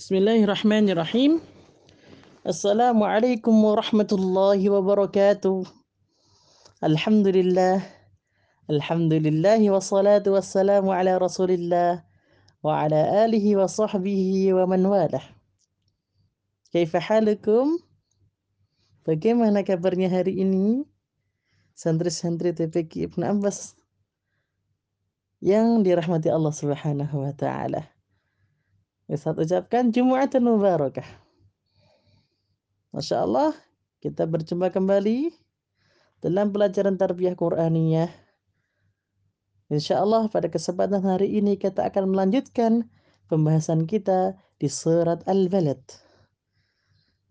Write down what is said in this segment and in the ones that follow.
Bismillahirrahmanirrahim. Assalamualaikum warahmatullahi wabarakatuh. Alhamdulillah. Alhamdulillah wassalatu wassalamu ala rasulillah wa ala alihi wa sahbihi wa man walah. Kaifa halukum? Bagaimana kabarnya hari ini? Santri-santri TPQ Ibn Abbas yang dirahmati Allah Subhanahu wa taala. Ustaz ucapkan Jumatan Mubarakah. Masya Allah, kita berjumpa kembali dalam pelajaran tarbiyah Qur'aniyah. Insya Allah pada kesempatan hari ini kita akan melanjutkan pembahasan kita di surat Al-Balad.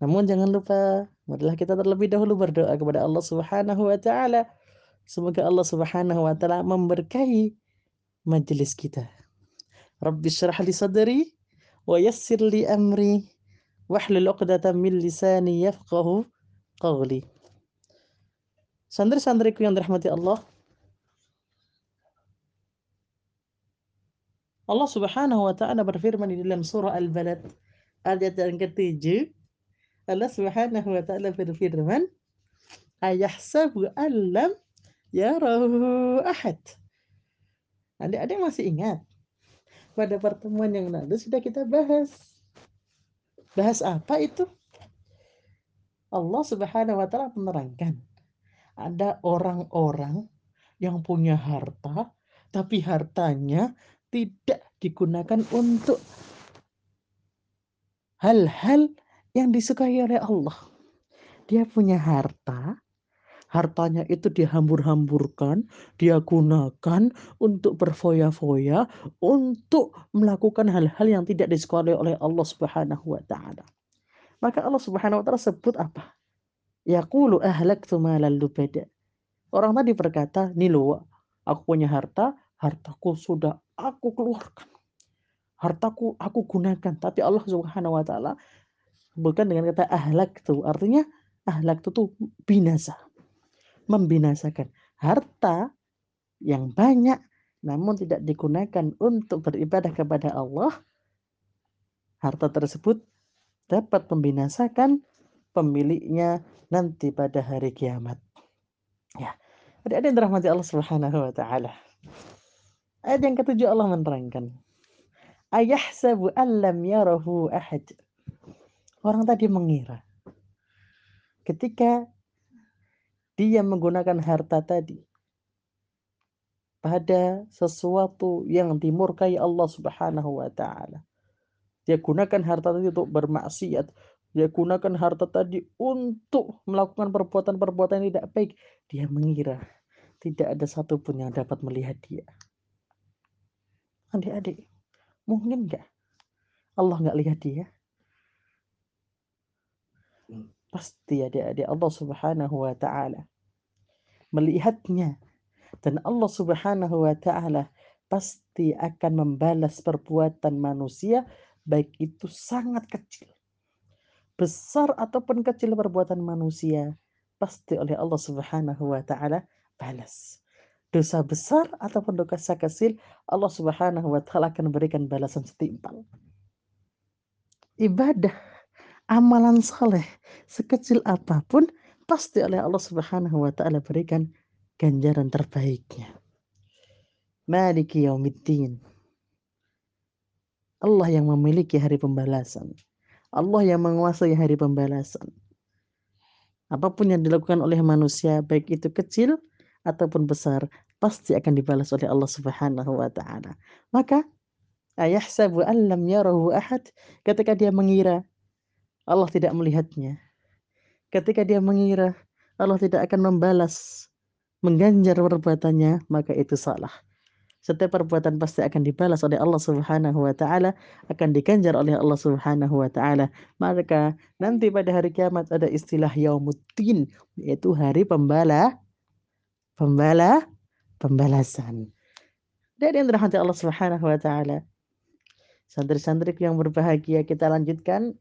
Namun jangan lupa, marilah kita terlebih dahulu berdoa kepada Allah Subhanahu wa taala. Semoga Allah Subhanahu wa taala memberkahi majelis kita. Rabbi syrah li sadri wa yassir li amri wahlul 'uqdatam min lisani yafqahu qawli. Santri-santriku yang dirahmati Allah, Allah Subhanahu wa taala berfirman di dalam surah Al-Balad ayat yang ketujuh. Allah Subhanahu wa taala berfirman, "Ayahsabu allam yarahu ahad." Adik-adik masih ingat? Pada pertemuan yang lalu sudah kita bahas. Bahas apa itu? Allah Subhanahu wa taala menerangkan ada orang-orang yang punya harta tapi hartanya tidak digunakan untuk hal-hal yang disukai oleh Allah. Dia punya harta hartanya itu dihambur-hamburkan, dia gunakan untuk berfoya-foya, untuk melakukan hal-hal yang tidak disukai oleh Allah Subhanahu wa taala. Maka Allah Subhanahu wa taala sebut apa? Yaqulu ahlaktu malal lubada. Orang tadi berkata, "Nih loh, aku punya harta, hartaku sudah aku keluarkan. Hartaku aku gunakan." Tapi Allah Subhanahu wa taala bukan dengan kata ahlak itu, artinya ahlak itu binasa membinasakan harta yang banyak namun tidak digunakan untuk beribadah kepada Allah, harta tersebut dapat membinasakan pemiliknya nanti pada hari kiamat. Ya, adik-adik yang dirahmati Allah Subhanahu wa taala. Ayat yang ketujuh Allah menerangkan, Ayahsabu allam yarahu ahad. Orang tadi mengira ketika dia menggunakan harta tadi pada sesuatu yang dimurkai Allah Subhanahu wa taala. Dia gunakan harta tadi untuk bermaksiat. Dia gunakan harta tadi untuk melakukan perbuatan-perbuatan yang tidak baik. Dia mengira tidak ada satupun yang dapat melihat dia. Adik-adik, mungkin nggak Allah nggak lihat dia? Pasti adik-adik Allah Subhanahu wa taala melihatnya. Dan Allah Subhanahu wa taala pasti akan membalas perbuatan manusia baik itu sangat kecil besar ataupun kecil perbuatan manusia pasti oleh Allah Subhanahu wa taala balas. Dosa besar ataupun dosa kecil Allah Subhanahu wa taala akan berikan balasan setimpal. Ibadah amalan saleh sekecil apa pun pasti oleh Allah Subhanahu wa taala berikan ganjaran terbaiknya. Maliki yaumiddin. Allah yang memiliki hari pembalasan. Allah yang menguasai hari pembalasan. Apa pun yang dilakukan oleh manusia, baik itu kecil ataupun besar, pasti akan dibalas oleh Allah Subhanahu wa taala. Maka ayahsabu an lam yarahu ahad ketika dia mengira Allah tidak melihatnya. Ketika dia mengira Allah tidak akan membalas, mengganjar perbuatannya, maka itu salah. Setiap perbuatan pasti akan dibalas oleh Allah Subhanahu wa taala, akan diganjar oleh Allah Subhanahu wa taala. Maka nanti pada hari kiamat ada istilah yaumuddin, yaitu hari pembala pembala pembalasan. Dan yang dirahmati Allah Subhanahu wa taala. Santri-santri yang berbahagia kita lanjutkan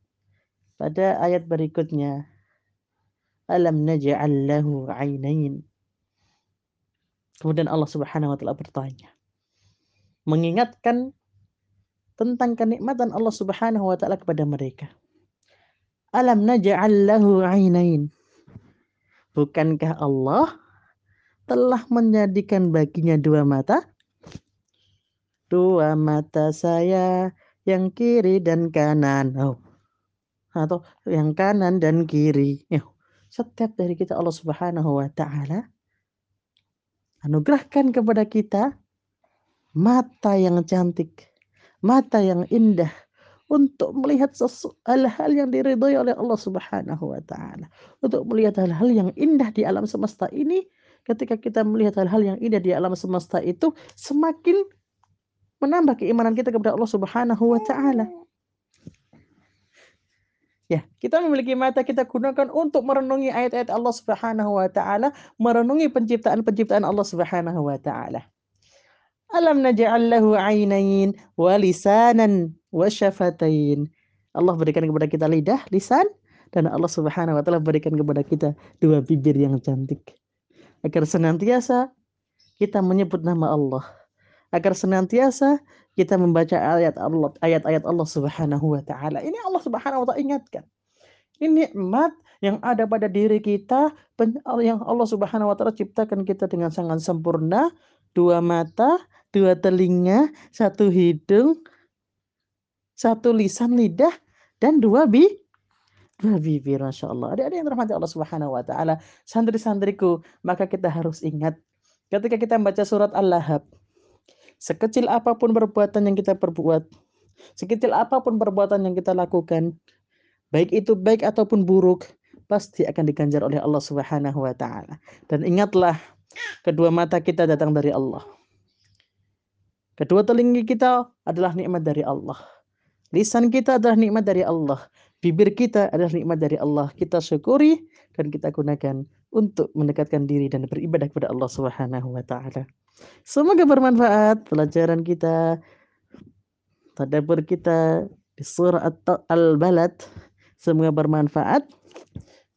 pada ayat berikutnya. Alam naj'al lahu 'ainain. Kemudian Allah Subhanahu wa taala bertanya. Mengingatkan tentang kenikmatan Allah Subhanahu wa taala kepada mereka. Alam naj'al lahu 'ainain. Bukankah Allah telah menjadikan baginya dua mata? Dua mata saya yang kiri dan kanan. Oh. Atau yang kanan dan kiri. Setiap dari kita Allah Subhanahu wa taala anugerahkan kepada kita mata yang cantik, mata yang indah, untuk melihat hal-hal yang diridhoi oleh Allah Subhanahu wa taala. Untuk melihat hal-hal yang indah di alam semesta ini, ketika kita melihat hal-hal yang indah di alam semesta itu semakin menambah keimanan kita kepada Allah Subhanahu wa taala. Ya, kita memiliki mata kita gunakan untuk merenungi ayat-ayat Allah Subhanahu wa taala, merenungi penciptaan-penciptaan Allah Subhanahu wa taala. Alam naj'al lahu 'ainain wa lisanan wa syafatain. Allah berikan kepada kita lidah, lisan dan Allah Subhanahu wa taala berikan kepada kita dua bibir yang cantik. Agar senantiasa kita menyebut nama Allah. Agar senantiasa kita membaca ayat Allah, ayat-ayat Allah Subhanahu wa taala. Ini Allah Subhanahu wa taala ingatkan. Ini nikmat yang ada pada diri kita yang Allah Subhanahu wa taala ciptakan kita dengan sangat sempurna, dua mata, dua telinga, satu hidung, satu lisan lidah, dan dua bi dua bibir, masya Allah. Ada-ada yang rahmati Allah Subhanahu Wa Taala, santri-santriku, maka kita harus ingat ketika kita membaca surat Al-Lahab, sekecil apa pun perbuatan yang kita perbuat, sekecil apa pun perbuatan yang kita lakukan, baik itu baik ataupun buruk, pasti akan diganjar oleh Allah Subhanahu Wa Taala. Dan ingatlah, kedua mata kita datang dari Allah. Kedua telinga kita adalah nikmat dari Allah. Lisan kita adalah nikmat dari Allah. Bibir kita adalah nikmat dari Allah. Kita syukuri dan kita gunakan untuk mendekatkan diri dan beribadah kepada Allah Subhanahu wa taala. Semoga bermanfaat pelajaran kita, tadabbur kita di surah Al-Balad. Semoga bermanfaat.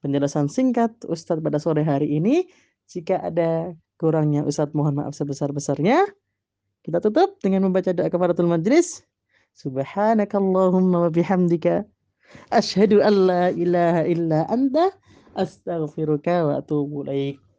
Penjelasan singkat Ustadz pada sore hari ini. Jika ada kurangnya Ustadz mohon maaf sebesar-besarnya. Kita tutup dengan membaca doa kafaratul majlis. Subhanakallahumma wa bihamdika asyhadu an la ilaha illa anta astaghfiruka wa atubu ilaik.